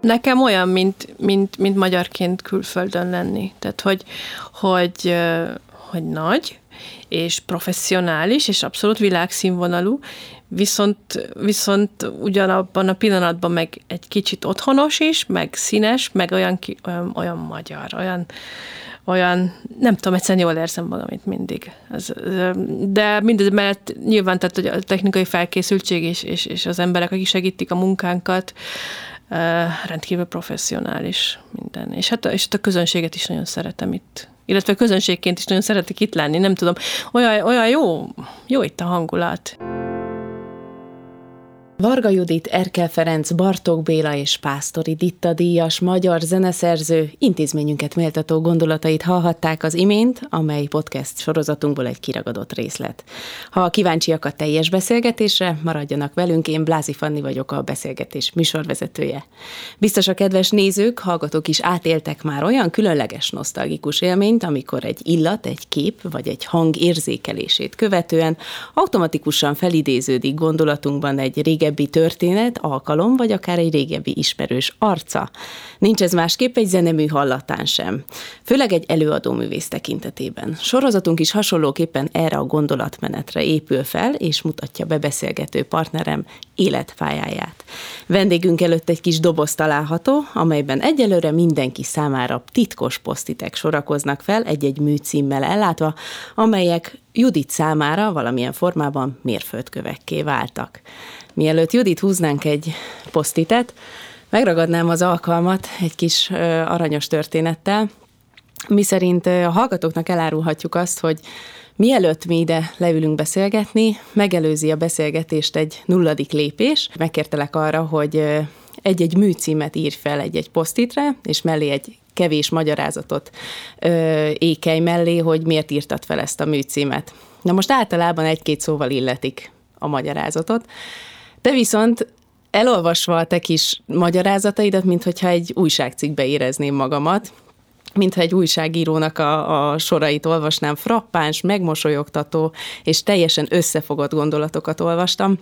Nekem olyan, mint, mint, mint magyarként külföldön lenni. Tehát, hogy, hogy, hogy nagy, és professzionális, és abszolút világszínvonalú, viszont, viszont ugyanabban a pillanatban meg egy kicsit otthonos is, meg színes, meg olyan, olyan, olyan magyar, olyan, olyan, nem tudom, egyszerűen jól érzem magam itt mindig. Ez, de mindez mellett nyilván tehát, hogy a technikai felkészültség és, és, és az emberek, akik segítik a munkánkat, rendkívül professzionális minden. És hát, és hát a közönséget is nagyon szeretem itt. Illetve közönségként is nagyon szeretik itt lenni, nem tudom. Olyan, olyan jó, jó itt a hangulat. Varga Judit, Erkel Ferenc, Bartók Béla és Pásztori Ditta díjas magyar zeneszerző intézményünket méltató gondolatait hallhatták az imént, amely podcast sorozatunkból egy kiragadott részlet. Ha kíváncsiak a teljes beszélgetésre, maradjanak velünk, én Blázi Fanni vagyok a beszélgetés műsorvezetője. Biztos a kedves nézők, hallgatók is átéltek már olyan különleges nosztalgikus élményt, amikor egy illat, egy kép vagy egy hang érzékelését követően automatikusan felidéződik gondolatunkban egy régebbi régebbi történet, alkalom, vagy akár egy régebbi ismerős arca. Nincs ez másképp egy zenemű hallatán sem. Főleg egy előadó művész tekintetében. Sorozatunk is hasonlóképpen erre a gondolatmenetre épül fel, és mutatja be beszélgető partnerem életpályáját. Vendégünk előtt egy kis doboz található, amelyben egyelőre mindenki számára titkos posztitek sorakoznak fel egy-egy műcímmel ellátva, amelyek Judit számára valamilyen formában mérföldkövekké váltak. Mielőtt Judit húznánk egy posztitet, megragadnám az alkalmat egy kis aranyos történettel, mi szerint a hallgatóknak elárulhatjuk azt, hogy Mielőtt mi ide leülünk beszélgetni, megelőzi a beszélgetést egy nulladik lépés. Megkértelek arra, hogy egy-egy műcímet ír fel egy-egy posztitre, és mellé egy kevés magyarázatot ö, ékely mellé, hogy miért írtad fel ezt a műcímet. Na most általában egy-két szóval illetik a magyarázatot. De viszont elolvasva a te kis magyarázataidat, mintha egy újságcikkbe érezném magamat, mintha egy újságírónak a, a sorait olvasnám, frappáns, megmosolyogtató és teljesen összefogott gondolatokat olvastam.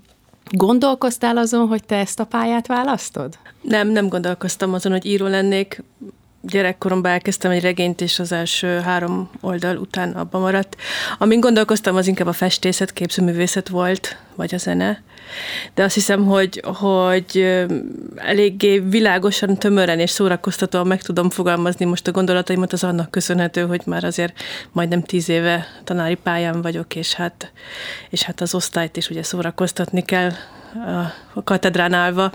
Gondolkoztál azon, hogy te ezt a pályát választod? Nem, nem gondolkoztam azon, hogy író lennék gyerekkoromban elkezdtem egy regényt, és az első három oldal után abba maradt. Amin gondolkoztam, az inkább a festészet, képzőművészet volt, vagy a zene. De azt hiszem, hogy, hogy eléggé világosan, tömören és szórakoztatóan meg tudom fogalmazni most a gondolataimat, az annak köszönhető, hogy már azért majdnem tíz éve tanári pályán vagyok, és hát, és hát az osztályt is ugye szórakoztatni kell a katedrán állva,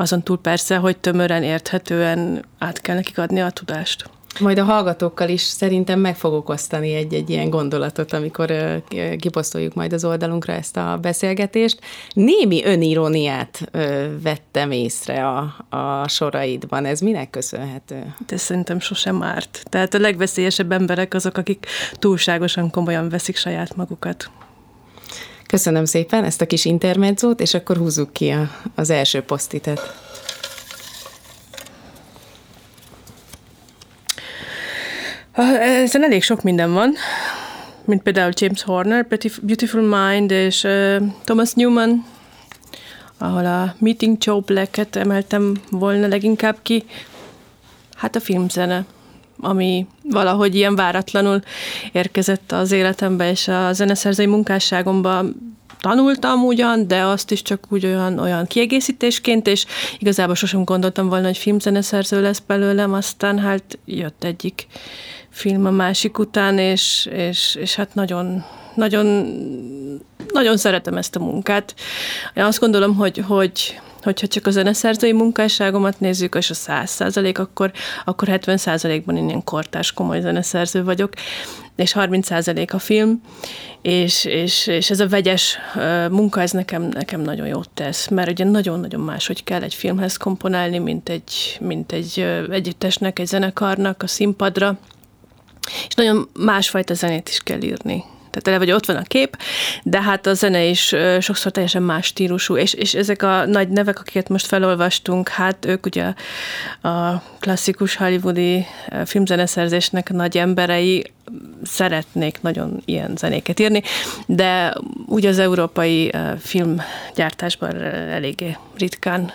azon túl persze, hogy tömören, érthetően át kell nekik adni a tudást. Majd a hallgatókkal is szerintem meg fogok osztani egy-egy ilyen gondolatot, amikor kiposztoljuk majd az oldalunkra ezt a beszélgetést. Némi öniróniát vettem észre a, a soraidban. Ez minek köszönhető? De szerintem sosem árt. Tehát a legveszélyesebb emberek azok, akik túlságosan komolyan veszik saját magukat. Köszönöm szépen ezt a kis intermedzót, és akkor húzzuk ki a, az első posztitet. Ezen elég sok minden van, mint például James Horner, Beautiful Mind, és uh, Thomas Newman, ahol a Meeting Joe Black-et emeltem volna leginkább ki. Hát a filmzene ami valahogy ilyen váratlanul érkezett az életembe, és a zeneszerzői munkásságomban tanultam ugyan, de azt is csak úgy olyan, olyan kiegészítésként, és igazából sosem gondoltam volna, hogy filmzeneszerző lesz belőlem, aztán hát jött egyik film a másik után, és, és, és hát nagyon, nagyon, nagyon szeretem ezt a munkát. Én azt gondolom, hogy, hogy hogyha csak a zeneszerzői munkásságomat nézzük, és a 100 százalék, akkor, akkor 70 százalékban én ilyen kortás, komoly zeneszerző vagyok, és 30 százalék a film, és, és, és ez a vegyes munka, ez nekem, nekem nagyon jót tesz, mert ugye nagyon-nagyon máshogy kell egy filmhez komponálni, mint egy, mint egy együttesnek, egy zenekarnak a színpadra, és nagyon másfajta zenét is kell írni tehát tele vagy ott van a kép, de hát a zene is sokszor teljesen más stílusú, és, és ezek a nagy nevek, akiket most felolvastunk, hát ők ugye a klasszikus hollywoodi filmzeneszerzésnek nagy emberei, szeretnék nagyon ilyen zenéket írni, de úgy az európai filmgyártásban eléggé ritkán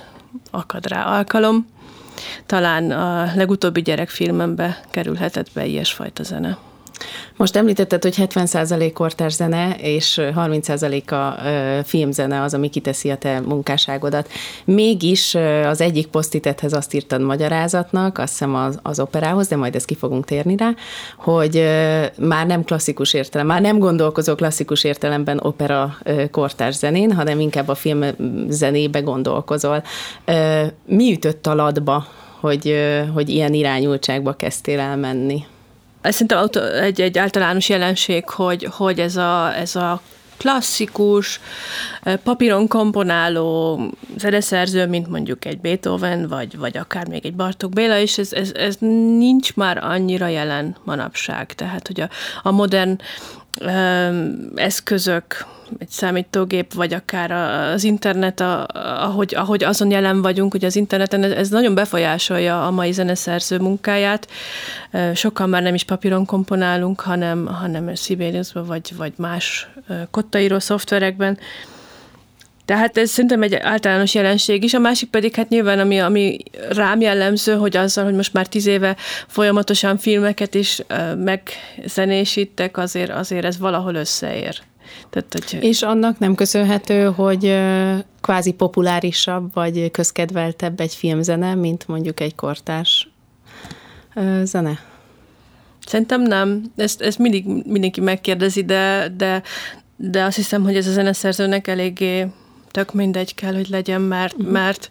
akad rá alkalom. Talán a legutóbbi gyerekfilmembe kerülhetett be ilyesfajta zene. Most említetted, hogy 70% kortárs zene és 30% a filmzene az, ami kiteszi a te munkásságodat. Mégis az egyik posztitethez azt írtad magyarázatnak, azt hiszem az, az operához, de majd ezt ki fogunk térni rá, hogy már nem klasszikus értelem, már nem gondolkozó klasszikus értelemben opera kortárs zenén, hanem inkább a film zenébe gondolkozol. Mi ütött a ladba, hogy, hogy ilyen irányultságba kezdtél el menni? Szerintem egy, egy általános jelenség, hogy, hogy ez, a, ez a klasszikus, papíron komponáló zeneszerző, mint mondjuk egy Beethoven, vagy, vagy akár még egy Bartók Béla, és ez, ez, ez nincs már annyira jelen manapság. Tehát, hogy a, a modern eszközök, egy számítógép, vagy akár az internet, a, ahogy, ahogy azon jelen vagyunk, hogy az interneten ez, ez nagyon befolyásolja a mai zeneszerző munkáját. Sokan már nem is papíron komponálunk, hanem, hanem Sibeliusban, vagy, vagy más kottaíró szoftverekben. Tehát ez szerintem egy általános jelenség is, a másik pedig hát nyilván, ami, ami rám jellemző, hogy azzal, hogy most már tíz éve folyamatosan filmeket is megzenésítek, azért, azért ez valahol összeér. Tehát, hogy... És annak nem köszönhető, hogy kvázi populárisabb vagy közkedveltebb egy filmzene, mint mondjuk egy kortárs zene? Szerintem nem. Ezt, ezt mindig mindenki megkérdezi, de, de, de azt hiszem, hogy ez a zeneszerzőnek eléggé tök mindegy kell, hogy legyen, mert, uh-huh. mert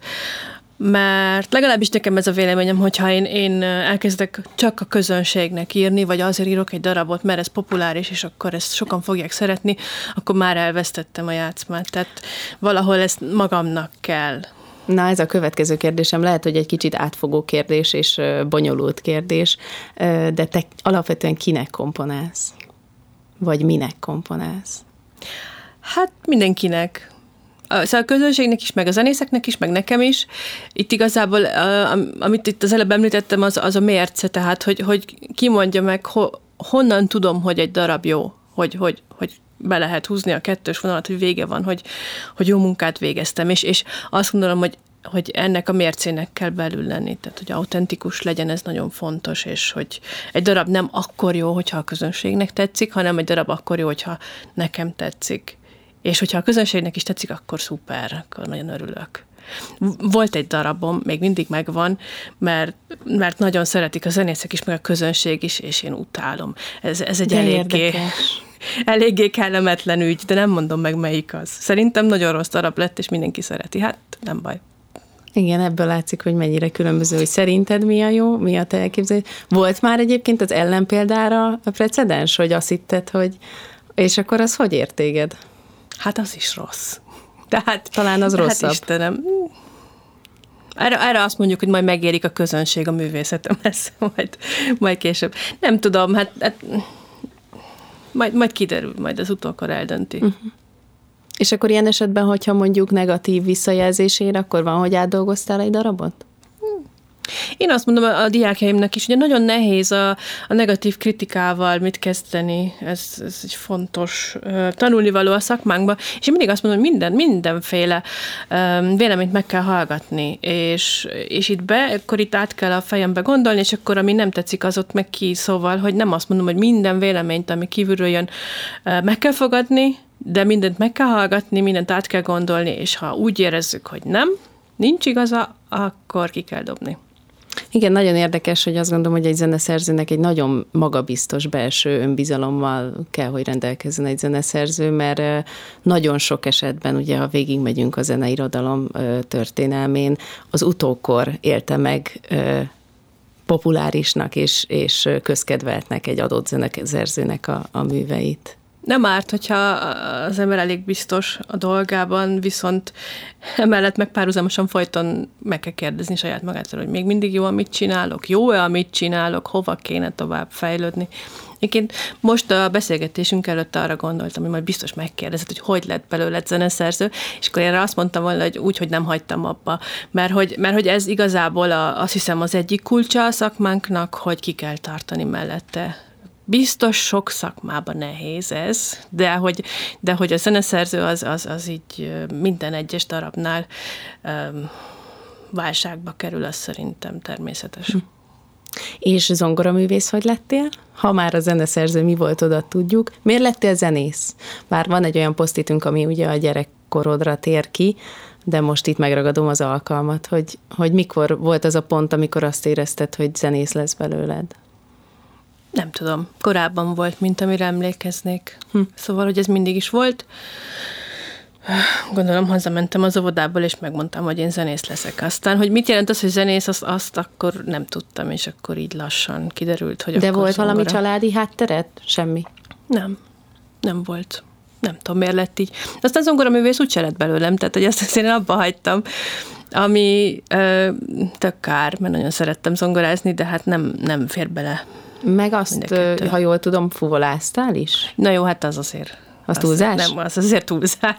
mert legalábbis nekem ez a véleményem, hogyha én, én elkezdek csak a közönségnek írni, vagy azért írok egy darabot, mert ez populáris, és akkor ezt sokan fogják szeretni, akkor már elvesztettem a játszmát. Tehát valahol ezt magamnak kell. Na, ez a következő kérdésem lehet, hogy egy kicsit átfogó kérdés és bonyolult kérdés, de te alapvetően kinek komponálsz? Vagy minek komponálsz? Hát mindenkinek. Szóval a közönségnek is, meg a zenészeknek is, meg nekem is. Itt igazából, amit itt az előbb említettem, az, az a mérce, tehát hogy, hogy kimondja meg, ho, honnan tudom, hogy egy darab jó, hogy, hogy, hogy be lehet húzni a kettős vonalat, hogy vége van, hogy, hogy jó munkát végeztem, és, és azt gondolom, hogy hogy ennek a mércének kell belül lenni, tehát hogy autentikus legyen, ez nagyon fontos, és hogy egy darab nem akkor jó, hogyha a közönségnek tetszik, hanem egy darab akkor jó, hogyha nekem tetszik. És hogyha a közönségnek is tetszik, akkor szuper, akkor nagyon örülök. Volt egy darabom, még mindig megvan, mert, mert nagyon szeretik a zenészek is, meg a közönség is, és én utálom. Ez, ez egy de eléggé, érdekes. eléggé kellemetlen ügy, de nem mondom meg melyik az. Szerintem nagyon rossz darab lett, és mindenki szereti. Hát nem baj. Igen, ebből látszik, hogy mennyire különböző, hogy szerinted mi a jó, mi a te elképzelés. Volt már egyébként az ellenpéldára a precedens, hogy azt hitted, hogy és akkor az hogy értéged? Hát az is rossz. Tehát, Talán az rosszabb. Hát Istenem, erre, erre azt mondjuk, hogy majd megérik a közönség a művészetemhez, majd, majd később. Nem tudom, hát, hát majd, majd kiderül, majd az utókor eldönti. Uh-huh. És akkor ilyen esetben, hogyha mondjuk negatív visszajelzésére, akkor van, hogy átdolgoztál egy darabot? Én azt mondom a, a diákjaimnak is, hogy nagyon nehéz a, a negatív kritikával mit kezdeni, ez, ez egy fontos uh, tanulnivaló a szakmánkban, és én mindig azt mondom, hogy minden, mindenféle um, véleményt meg kell hallgatni, és, és itt be, akkor itt át kell a fejembe gondolni, és akkor ami nem tetszik, az ott meg ki, szóval, hogy nem azt mondom, hogy minden véleményt, ami kívülről jön, uh, meg kell fogadni, de mindent meg kell hallgatni, mindent át kell gondolni, és ha úgy érezzük, hogy nem, nincs igaza, akkor ki kell dobni. Igen, nagyon érdekes, hogy azt gondolom, hogy egy zeneszerzőnek egy nagyon magabiztos belső önbizalommal kell, hogy rendelkezzen egy zeneszerző, mert nagyon sok esetben, ugye, ha végigmegyünk a zeneirodalom történelmén, az utókor élte meg populárisnak és, és közkedveltnek egy adott zeneszerzőnek a, a műveit. Nem árt, hogyha az ember elég biztos a dolgában, viszont emellett meg párhuzamosan folyton meg kell kérdezni saját magától, hogy még mindig jó, amit csinálok, jó-e, amit csinálok, hova kéne tovább fejlődni. Egyébként most a beszélgetésünk előtt arra gondoltam, hogy majd biztos megkérdezed, hogy hogy lett belőle zeneszerző, és akkor erre azt mondtam volna, hogy úgy, hogy nem hagytam abba. Mert hogy, mert hogy ez igazából a, azt hiszem az egyik kulcsa a szakmánknak, hogy ki kell tartani mellette Biztos sok szakmában nehéz ez, de hogy, de hogy a zeneszerző az, az, az így minden egyes darabnál um, válságba kerül, az szerintem természetes. Hm. És zongoraművész hogy lettél? Ha már a zeneszerző mi volt, oda tudjuk. Miért lettél zenész? Bár van egy olyan posztitünk, ami ugye a gyerekkorodra tér ki, de most itt megragadom az alkalmat, hogy, hogy mikor volt az a pont, amikor azt érezted, hogy zenész lesz belőled? Nem tudom, korábban volt, mint amire emlékeznék. Hm. Szóval, hogy ez mindig is volt. Gondolom, hazamentem az óvodából, és megmondtam, hogy én zenész leszek. Aztán, hogy mit jelent az, hogy zenész, azt, azt akkor nem tudtam, és akkor így lassan kiderült, hogy De volt zongora. valami családi hátteret? Semmi? Nem. Nem volt. Nem tudom, miért lett így. Aztán zongora művész úgy lett belőlem, tehát hogy azt én abba hagytam, ami ö, tök kár, mert nagyon szerettem zongorázni, de hát nem, nem fér bele meg azt, ha jól tudom, fuvoláztál is? Na jó, hát az azért. Az, az túlzás? Nem, az azért túlzás.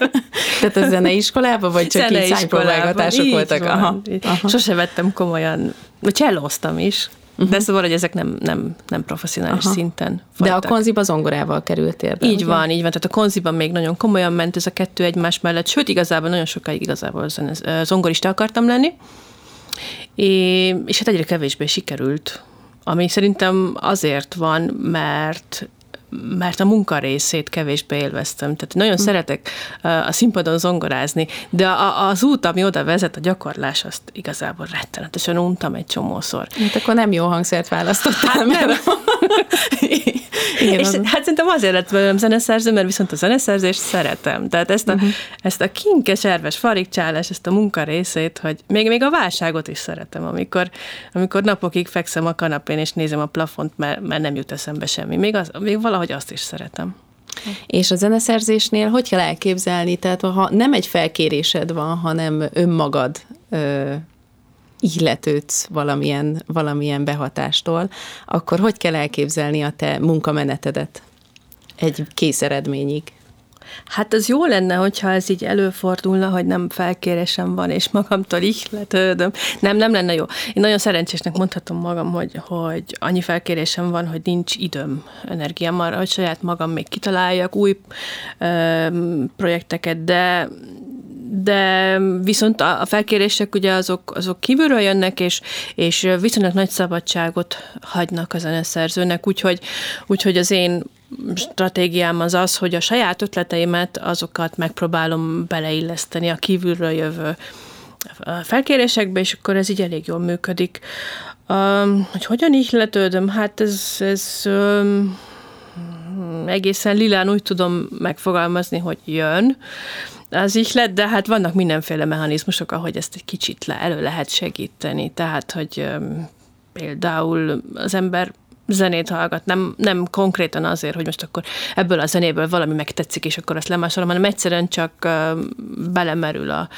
Tehát a zeneiskolában, vagy csak így szájpróbálgatások voltak? Van. Aha. Aha. Sose vettem komolyan, csellóztam is, Uh-huh. De szóval, hogy ezek nem, nem, nem professzionális Aha. szinten folytak. De a konziba zongorával kerültél be, Így ugye? van, így van. Tehát a konziban még nagyon komolyan ment ez a kettő egymás mellett, sőt, igazából nagyon sokáig igazából zongorista akartam lenni, és hát egyre kevésbé sikerült ami szerintem azért van, mert mert a munka részét kevésbé élveztem. Tehát nagyon hm. szeretek a színpadon zongorázni, de a, az út, ami oda vezet, a gyakorlás, azt igazából rettenetesen untam egy csomószor. Hát akkor nem jó hangszert választottál, hát mert... Nem. Igen, és hát szerintem azért lett velem zeneszerző, mert viszont a zeneszerzést szeretem. Tehát ezt a, uh-huh. ezt a kinkes, erves farigcsálás, ezt a munka részét, hogy még, még a válságot is szeretem, amikor, amikor napokig fekszem a kanapén, és nézem a plafont, mert, mert nem jut eszembe semmi. Még, az, még valahogy azt is szeretem. És a zeneszerzésnél hogy kell elképzelni? Tehát ha nem egy felkérésed van, hanem önmagad ö, illetődsz valamilyen, valamilyen behatástól, akkor hogy kell elképzelni a te munkamenetedet egy kész eredményig? Hát az jó lenne, hogyha ez így előfordulna, hogy nem felkérésem van, és magamtól ihletődöm. Nem, nem lenne jó. Én nagyon szerencsésnek mondhatom magam, hogy, hogy annyi felkérésem van, hogy nincs időm, energiám arra, hogy saját magam még kitaláljak új ö, projekteket, de de viszont a felkérések ugye azok, azok kívülről jönnek, és, és viszonylag nagy szabadságot hagynak a zeneszerzőnek, úgyhogy, úgyhogy az én stratégiám az az, hogy a saját ötleteimet, azokat megpróbálom beleilleszteni a kívülről jövő felkérésekbe, és akkor ez így elég jól működik. Um, hogy hogyan ihletődöm? Hát ez, ez um, egészen lilán úgy tudom megfogalmazni, hogy jön az ihlet, de hát vannak mindenféle mechanizmusok, ahogy ezt egy kicsit le, elő lehet segíteni. Tehát, hogy például az ember zenét hallgat, nem, nem konkrétan azért, hogy most akkor ebből a zenéből valami megtetszik, és akkor azt lemásolom, hanem egyszerűen csak belemerül a,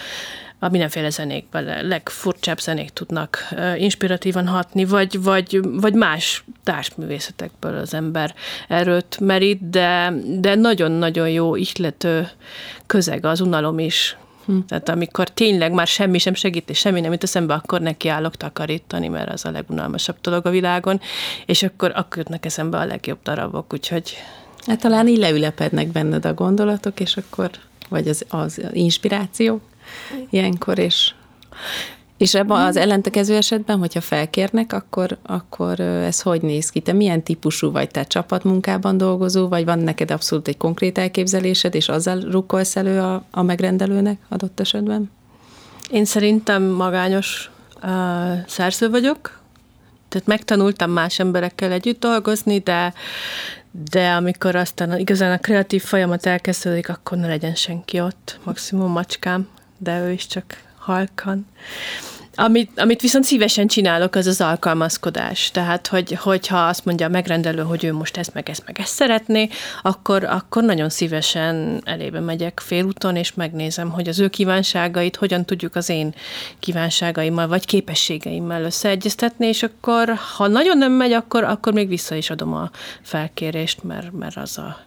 a mindenféle zenékbe, legfurcsább zenék tudnak inspiratívan hatni, vagy, vagy, vagy más társművészetekből az ember erőt merít, de, de nagyon-nagyon jó ihlető közeg az unalom is Hm. Tehát amikor tényleg már semmi sem segít, és semmi nem jut eszembe, akkor nekiállok takarítani, mert az a legunalmasabb dolog a világon, és akkor, akkor jutnak eszembe a legjobb darabok, úgyhogy... Hát talán így leülepednek benned a gondolatok, és akkor, vagy az, az inspiráció ilyenkor, és és ebben az ellentekező esetben, hogyha felkérnek, akkor, akkor ez hogy néz ki? Te milyen típusú vagy? Te csapatmunkában dolgozó, vagy van neked abszolút egy konkrét elképzelésed, és azzal rukkolsz elő a, a megrendelőnek adott esetben? Én szerintem magányos uh, szerző vagyok, tehát megtanultam más emberekkel együtt dolgozni, de, de amikor aztán igazán a kreatív folyamat elkezdődik, akkor ne legyen senki ott, maximum macskám, de ő is csak halkan. Amit, amit viszont szívesen csinálok, az az alkalmazkodás. Tehát, hogy, hogyha azt mondja a megrendelő, hogy ő most ezt, meg ezt, meg ezt szeretné, akkor, akkor nagyon szívesen elébe megyek félúton, és megnézem, hogy az ő kívánságait hogyan tudjuk az én kívánságaimmal, vagy képességeimmel összeegyeztetni, és akkor, ha nagyon nem megy, akkor, akkor még vissza is adom a felkérést, mert, mert az a,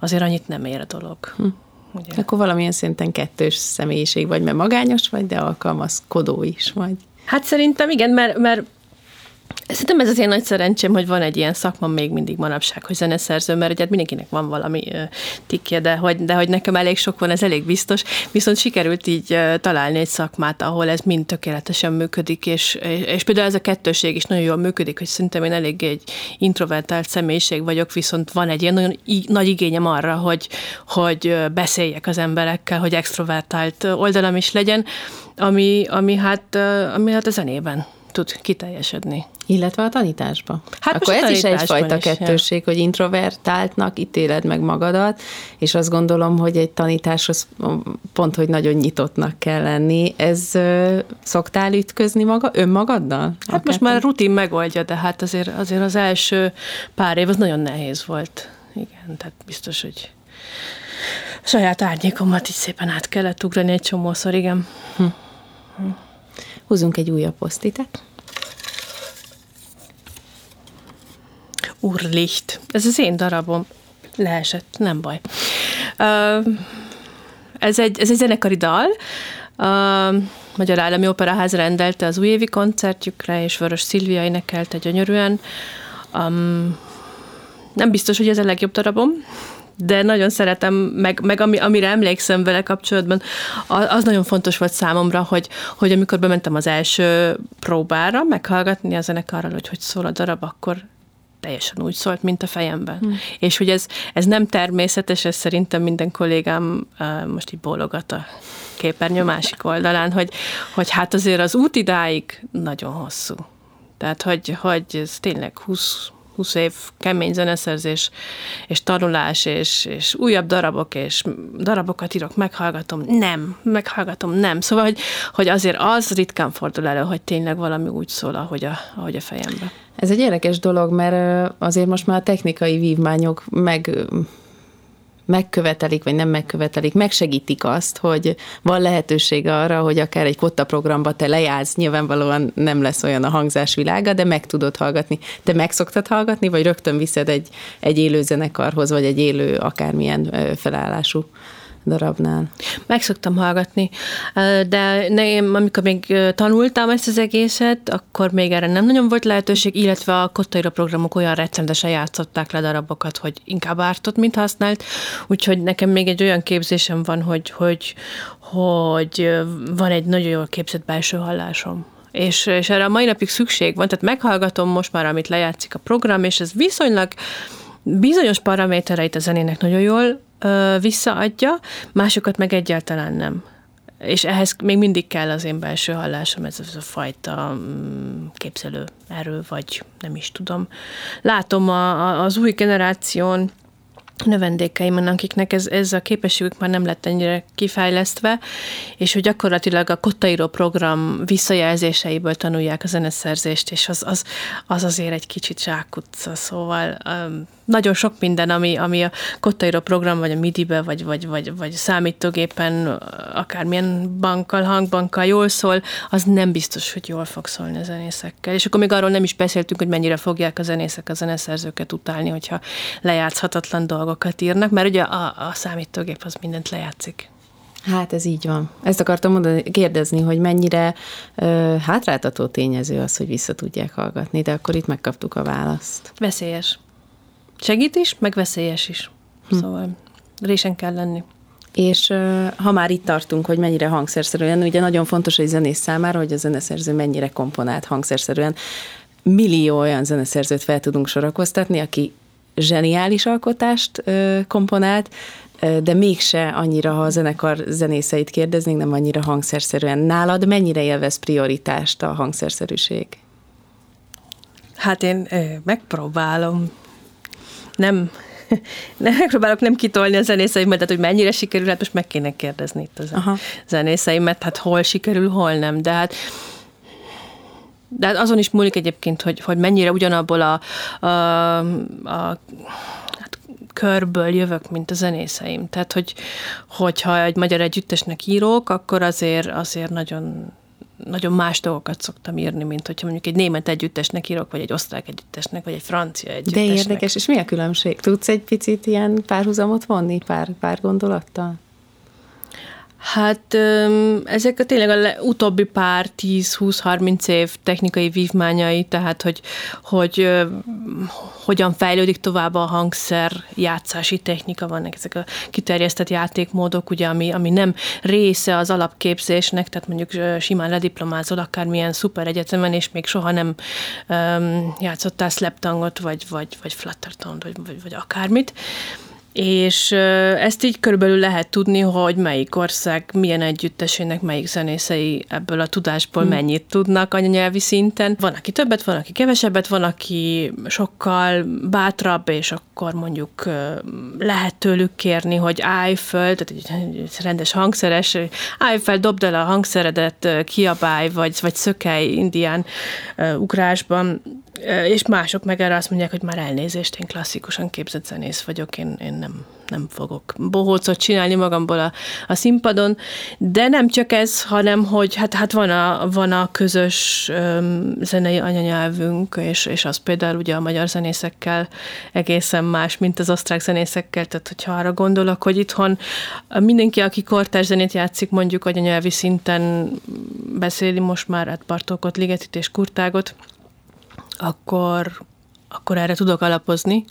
azért annyit nem ér a dolog. Hm. Ugye? Akkor valamilyen szinten kettős személyiség vagy, mert magányos vagy, de alkalmazkodó is vagy. Hát szerintem igen, mert, mert Szerintem ez azért nagy szerencsém, hogy van egy ilyen szakma még mindig manapság, hogy zeneszerző, mert ugye mindenkinek van valami tikje, de hogy, de hogy nekem elég sok van, ez elég biztos. Viszont sikerült így találni egy szakmát, ahol ez mind tökéletesen működik, és, és például ez a kettőség is nagyon jól működik, hogy szerintem én elég egy introvertált személyiség vagyok, viszont van egy ilyen nagyon nagy igényem arra, hogy, hogy beszéljek az emberekkel, hogy extrovertált oldalam is legyen, ami, ami, hát, ami hát a zenében tud kiteljesedni. Illetve a tanításba. Hát Akkor ez is egyfajta is, kettőség, ja. hogy introvertáltnak ítéled meg magadat, és azt gondolom, hogy egy tanításhoz pont, hogy nagyon nyitottnak kell lenni. Ez ö, szoktál ütközni maga, önmagaddal? Hát most már rutin megoldja, de hát azért, azért az első pár év az nagyon nehéz volt. Igen, tehát biztos, hogy saját árnyékomat így szépen át kellett ugrani egy csomószor, igen. Hm. Hm. Húzunk egy újabb posztitet. Urlicht. Ez az én darabom. Leesett, nem baj. Ez, egy, ez egy zenekari dal. Magyar Állami Operaház rendelte az újévi koncertjükre, és Vörös Szilvia énekelte gyönyörűen. Um, nem biztos, hogy ez a legjobb darabom, de nagyon szeretem, meg, meg ami, amire emlékszem vele kapcsolatban, az nagyon fontos volt számomra, hogy, hogy amikor bementem az első próbára, meghallgatni a zenekarral, hogy hogy szól a darab, akkor teljesen úgy szólt, mint a fejemben. Hmm. És hogy ez, ez nem természetes, ez szerintem minden kollégám uh, most így bólogat a képernyő másik oldalán, hogy, hogy hát azért az út idáig nagyon hosszú. Tehát, hogy, hogy ez tényleg 20, 20 év kemény zeneszerzés, és tanulás, és, és újabb darabok, és darabokat írok, meghallgatom, nem, meghallgatom, nem. Szóval, hogy, hogy azért az ritkán fordul elő, hogy tényleg valami úgy szól, ahogy a, ahogy a fejemben. Ez egy érdekes dolog, mert azért most már a technikai vívmányok meg megkövetelik, vagy nem megkövetelik, megsegítik azt, hogy van lehetőség arra, hogy akár egy kotta programba te lejátsz, nyilvánvalóan nem lesz olyan a hangzás világa, de meg tudod hallgatni. Te meg szoktad hallgatni, vagy rögtön viszed egy, egy élő zenekarhoz, vagy egy élő akármilyen felállású darabnál. Meg szoktam hallgatni, de én, amikor még tanultam ezt az egészet, akkor még erre nem nagyon volt lehetőség, illetve a kottaira programok olyan recendesen játszották le darabokat, hogy inkább ártott, mint használt, úgyhogy nekem még egy olyan képzésem van, hogy, hogy, hogy van egy nagyon jól képzett belső hallásom. És, és erre a mai napig szükség van, tehát meghallgatom most már, amit lejátszik a program, és ez viszonylag bizonyos paramétereit a zenének nagyon jól visszaadja, másokat meg egyáltalán nem. És ehhez még mindig kell az én belső hallásom, ez az a fajta mm, képzelő erő, vagy nem is tudom. Látom a, a, az új generáción növendékeimben, akiknek ez, ez a képességük már nem lett ennyire kifejlesztve, és hogy gyakorlatilag a kottaíró program visszajelzéseiből tanulják a zeneszerzést, és az, az, az azért egy kicsit zsákutca, szóval um, nagyon sok minden, ami, ami a kottaíró program, vagy a MIDI-be, vagy, vagy, vagy, vagy számítógépen, akármilyen bankkal, hangbankkal jól szól, az nem biztos, hogy jól fog szólni a zenészekkel. És akkor még arról nem is beszéltünk, hogy mennyire fogják a zenészek a zeneszerzőket utálni, hogyha lejátszhatatlan dolgokat írnak, mert ugye a, a számítógép az mindent lejátszik. Hát ez így van. Ezt akartam mondani, kérdezni, hogy mennyire ö, hátráltató tényező az, hogy vissza tudják hallgatni, de akkor itt megkaptuk a választ. Veszélyes. Segít is, meg veszélyes is. Hm. Szóval résen kell lenni. És ha már itt tartunk, hogy mennyire hangszerszerűen, ugye nagyon fontos egy zenész számára, hogy a zeneszerző mennyire komponált hangszerszerűen. Millió olyan zeneszerzőt fel tudunk sorakoztatni, aki zseniális alkotást komponált, de mégse annyira, ha a zenekar zenészeit kérdeznénk, nem annyira hangszerszerűen. Nálad mennyire élvez prioritást a hangszerszerűség? Hát én megpróbálom nem, nem megpróbálok nem kitolni a zenészeimet, tehát hogy mennyire sikerül, hát most meg kéne kérdezni itt az Aha. zenészeimet, hát hol sikerül, hol nem, de hát de hát azon is múlik egyébként, hogy, hogy mennyire ugyanabból a, a, a hát körből jövök, mint a zenészeim. Tehát, hogy, hogyha egy magyar együttesnek írok, akkor azért, azért nagyon nagyon más dolgokat szoktam írni, mint hogyha mondjuk egy német együttesnek írok, vagy egy osztrák együttesnek, vagy egy francia együttesnek. De érdekes, és mi a különbség? Tudsz egy picit ilyen párhuzamot vonni, pár, pár gondolattal? Hát ezek a tényleg a utóbbi pár 10-20-30 év technikai vívmányai, tehát hogy, hogy hogyan fejlődik tovább a hangszer játszási technika, vannak ezek a kiterjesztett játékmódok, ugye, ami, ami nem része az alapképzésnek, tehát mondjuk simán lediplomázol akármilyen szuper egyetemen, és még soha nem um, játszottál slaptangot, vagy, vagy, vagy fluttertont, vagy, vagy, vagy akármit és ezt így körülbelül lehet tudni, hogy melyik ország milyen együttesének melyik zenészei ebből a tudásból hmm. mennyit tudnak anyanyelvi szinten. Van, aki többet, van, aki kevesebbet, van, aki sokkal bátrabb, és akkor mondjuk lehet tőlük kérni, hogy állj föl, tehát egy rendes hangszeres, állj fel, dobd el a hangszeredet, kiabálj, vagy, vagy szökelj indián ugrásban, és mások meg erre azt mondják, hogy már elnézést, én klasszikusan képzett zenész vagyok, én, én nem, nem fogok bohócot csinálni magamból a, a színpadon, de nem csak ez, hanem hogy hát, hát van, a, van a közös um, zenei anyanyelvünk, és, és az például ugye a magyar zenészekkel egészen más, mint az osztrák zenészekkel, tehát hogyha arra gondolok, hogy itthon mindenki, aki kortárs zenét játszik, mondjuk anyanyelvi szinten beszéli most már hát Bartókot, Ligetit és Kurtágot, akkor, akkor erre tudok alapozni,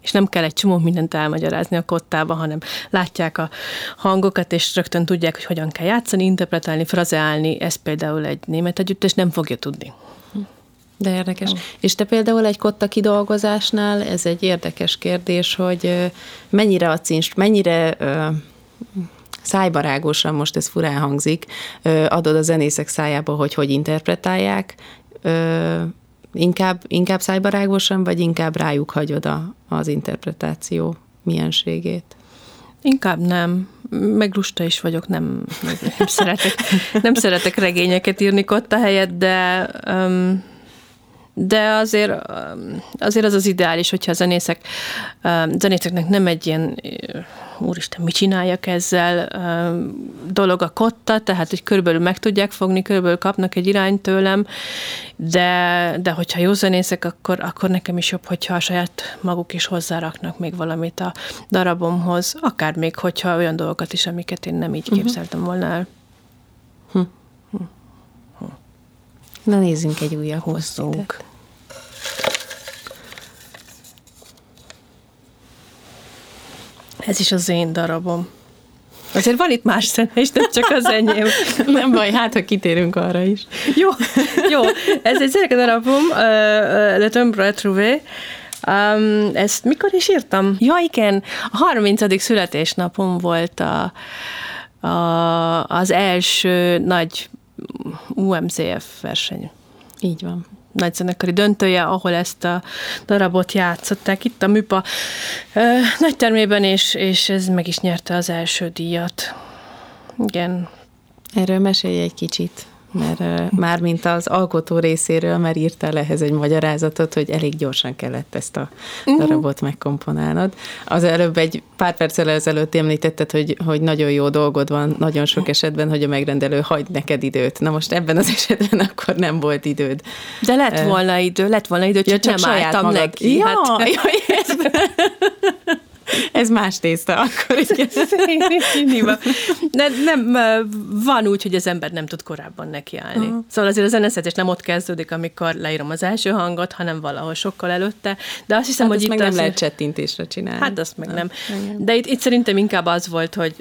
és nem kell egy csomó mindent elmagyarázni a kottába, hanem látják a hangokat, és rögtön tudják, hogy hogyan kell játszani, interpretálni, frazeálni. Ez például egy német együttes nem fogja tudni. De érdekes. És te például egy kotta kidolgozásnál, ez egy érdekes kérdés, hogy mennyire adsz inst, mennyire szájbarágosan, most ez furán hangzik, adod a zenészek szájába, hogy hogy interpretálják, Inkább, inkább szájbarágosan, vagy inkább rájuk hagyod a, az interpretáció mienségét? Inkább nem. Meg lusta is vagyok, nem, nem, szeretek, nem szeretek regényeket írni kotta helyett, de um, de azért, azért az az ideális, hogyha a zenészek, zenészeknek nem egy ilyen úristen, mit csináljak ezzel, dolog a kotta, tehát hogy körülbelül meg tudják fogni, körülbelül kapnak egy irányt tőlem, de, de hogyha jó zenészek, akkor, akkor nekem is jobb, hogyha a saját maguk is hozzáraknak még valamit a darabomhoz, akár még, hogyha olyan dolgokat is, amiket én nem így uh-huh. képzeltem volna el. Hm. Hm. Hm. Na nézzünk egy újabb hosszunk. Ez is az én darabom. Azért van itt más zene is, nem csak az enyém. nem baj, hát ha kitérünk arra is. Jó, jó. Ez egy zeneke darabom, uh, Le Tombe Retrouvé. Um, ezt mikor is írtam? Ja, igen, a 30. születésnapom volt a, a, az első nagy UMCF verseny. Így van nagyzenekari döntője, ahol ezt a darabot játszották itt a műpa nagy termében, és, és ez meg is nyerte az első díjat. Igen. Erről mesélj egy kicsit mert már mint az alkotó részéről, mert írtál ehhez egy magyarázatot, hogy elég gyorsan kellett ezt a mhm. darabot megkomponálnod. Az előbb egy pár perccel ezelőtt említetted, hogy, hogy nagyon jó dolgod van nagyon sok esetben, hogy a megrendelő hagy neked időt. Na most ebben az esetben akkor nem volt időd. De lett volna idő, lett volna idő, csak, ja, csak nem álltam neki. Ja, hát. ja, Ez más tészta akkor. nem, nem, van úgy, hogy az ember nem tud korábban nekiállni. Uh-huh. Szóval azért a zeneszerzés nem ott kezdődik, amikor leírom az első hangot, hanem valahol sokkal előtte. De azt hiszem, hát hogy itt meg nem lehet csettintésre csinálni. Hát azt meg nem. nem. De itt, itt szerintem inkább az volt, hogy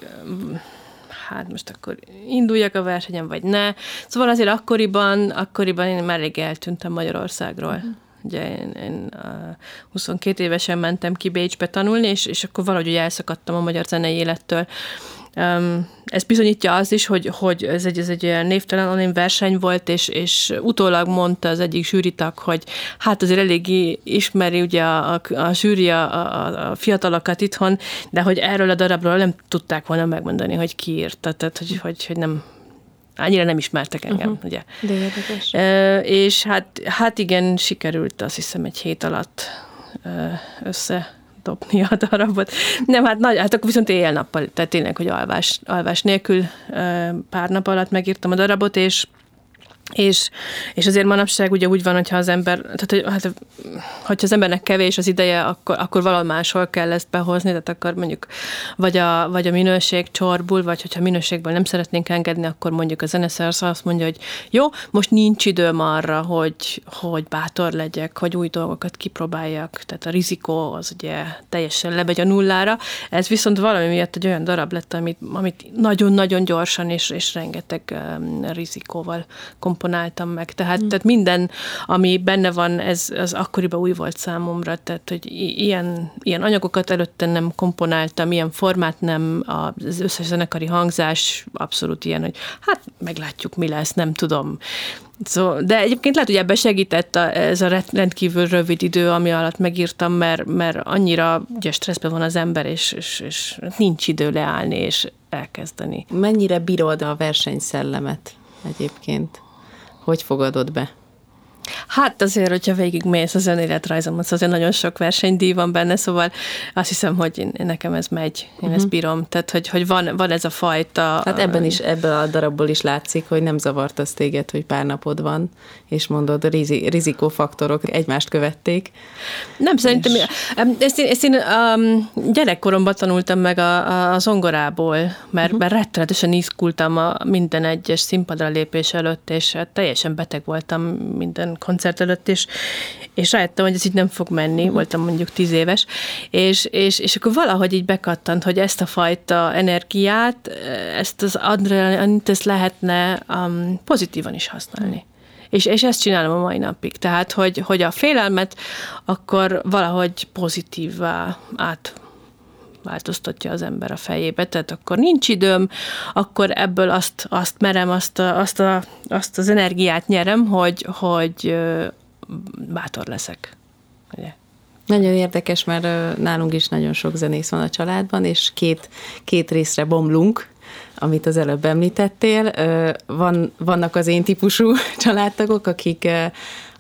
hát most akkor induljak a versenyen, vagy ne. Szóval azért akkoriban, akkoriban én már rég eltűntem Magyarországról. Uh-huh. Ugye én, én 22 évesen mentem ki Bécsbe tanulni, és, és akkor valahogy elszakadtam a magyar zenei élettől. Um, ez bizonyítja az is, hogy, hogy ez egy, ez egy névtelen anonim verseny volt, és, és utólag mondta az egyik zsűritak, hogy hát azért eléggé ismeri ugye a, a, a zsűri a, a, a fiatalokat itthon, de hogy erről a darabról nem tudták volna megmondani, hogy ki írta, tehát hogy, hogy, hogy nem, annyira nem ismertek engem, uh-huh. ugye. De érdekes. E, és hát, hát igen, sikerült azt hiszem egy hét alatt össze dobni a darabot. Nem, hát, nagy, hát akkor viszont éjjel-nappal, tehát tényleg, hogy alvás, alvás nélkül pár nap alatt megírtam a darabot, és és, és azért manapság ugye úgy van, hogyha az ember, tehát hát, hogyha az embernek kevés az ideje, akkor, akkor valahol máshol kell ezt behozni, tehát akkor mondjuk vagy a, vagy a minőség csorbul, vagy hogyha minőségből nem szeretnénk engedni, akkor mondjuk a zeneszersz azt mondja, hogy jó, most nincs időm arra, hogy, hogy bátor legyek, hogy új dolgokat kipróbáljak, tehát a rizikó az ugye teljesen lebegy a nullára, ez viszont valami miatt egy olyan darab lett, amit, amit nagyon-nagyon gyorsan és, és rengeteg um, rizikóval komponáltam meg. Tehát, mm. tehát minden, ami benne van, ez az akkoriban új volt számomra, tehát hogy ilyen, ilyen anyagokat előtte nem komponáltam, ilyen formát nem, az összes zenekari hangzás abszolút ilyen, hogy hát meglátjuk, mi lesz, nem tudom. Szóval, de egyébként lehet, hogy ebben segített a, ez a rendkívül rövid idő, ami alatt megírtam, mert, mert annyira ugye stresszben van az ember, és, és, és nincs idő leállni és elkezdeni. Mennyire bírod a versenyszellemet egyébként? Hogy fogadod be? Hát azért, hogyha végigmész az önéletrajzom, az azért nagyon sok versenydíj van benne, szóval azt hiszem, hogy én, nekem ez megy, én uh-huh. ezt bírom. Tehát, hogy, hogy van, van ez a fajta... Hát ebben is, ebből a darabból is látszik, hogy nem zavart az téged, hogy pár napod van, és mondod, a rizi, rizikófaktorok egymást követték. Nem, szerintem, és... ezt én, ezt én um, gyerekkoromban tanultam meg a, a, a zongorából, mert, uh-huh. mert rettenetesen izgultam a minden egyes színpadra lépés előtt, és hát teljesen beteg voltam minden koncert előtt, és, és rájöttem, hogy ez így nem fog menni, mhm. voltam mondjuk tíz éves, és, és, és akkor valahogy így bekattant, hogy ezt a fajta energiát, ezt az adrenalint, ezt lehetne um, pozitívan is használni. És, és ezt csinálom a mai napig. Tehát, hogy, hogy a félelmet akkor valahogy pozitívvá át változtatja az ember a fejébe, tehát akkor nincs időm, akkor ebből azt, azt merem, azt, a, azt, a, azt az energiát nyerem, hogy, hogy bátor leszek. Ugye? Nagyon érdekes, mert nálunk is nagyon sok zenész van a családban, és két, két részre bomlunk, amit az előbb említettél. Van, vannak az én típusú családtagok, akik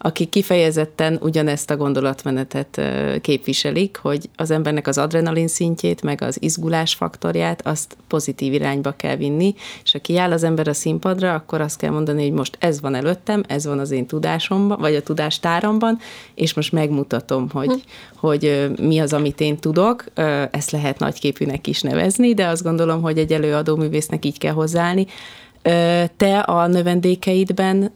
akik kifejezetten ugyanezt a gondolatmenetet képviselik, hogy az embernek az adrenalin szintjét, meg az izgulás faktorját, azt pozitív irányba kell vinni, és ha kiáll az ember a színpadra, akkor azt kell mondani, hogy most ez van előttem, ez van az én tudásomban, vagy a tudástáramban, és most megmutatom, hogy, hm. hogy mi az, amit én tudok. Ezt lehet nagyképűnek is nevezni, de azt gondolom, hogy egy előadó művésznek így kell hozzáállni. Te a növendékeidben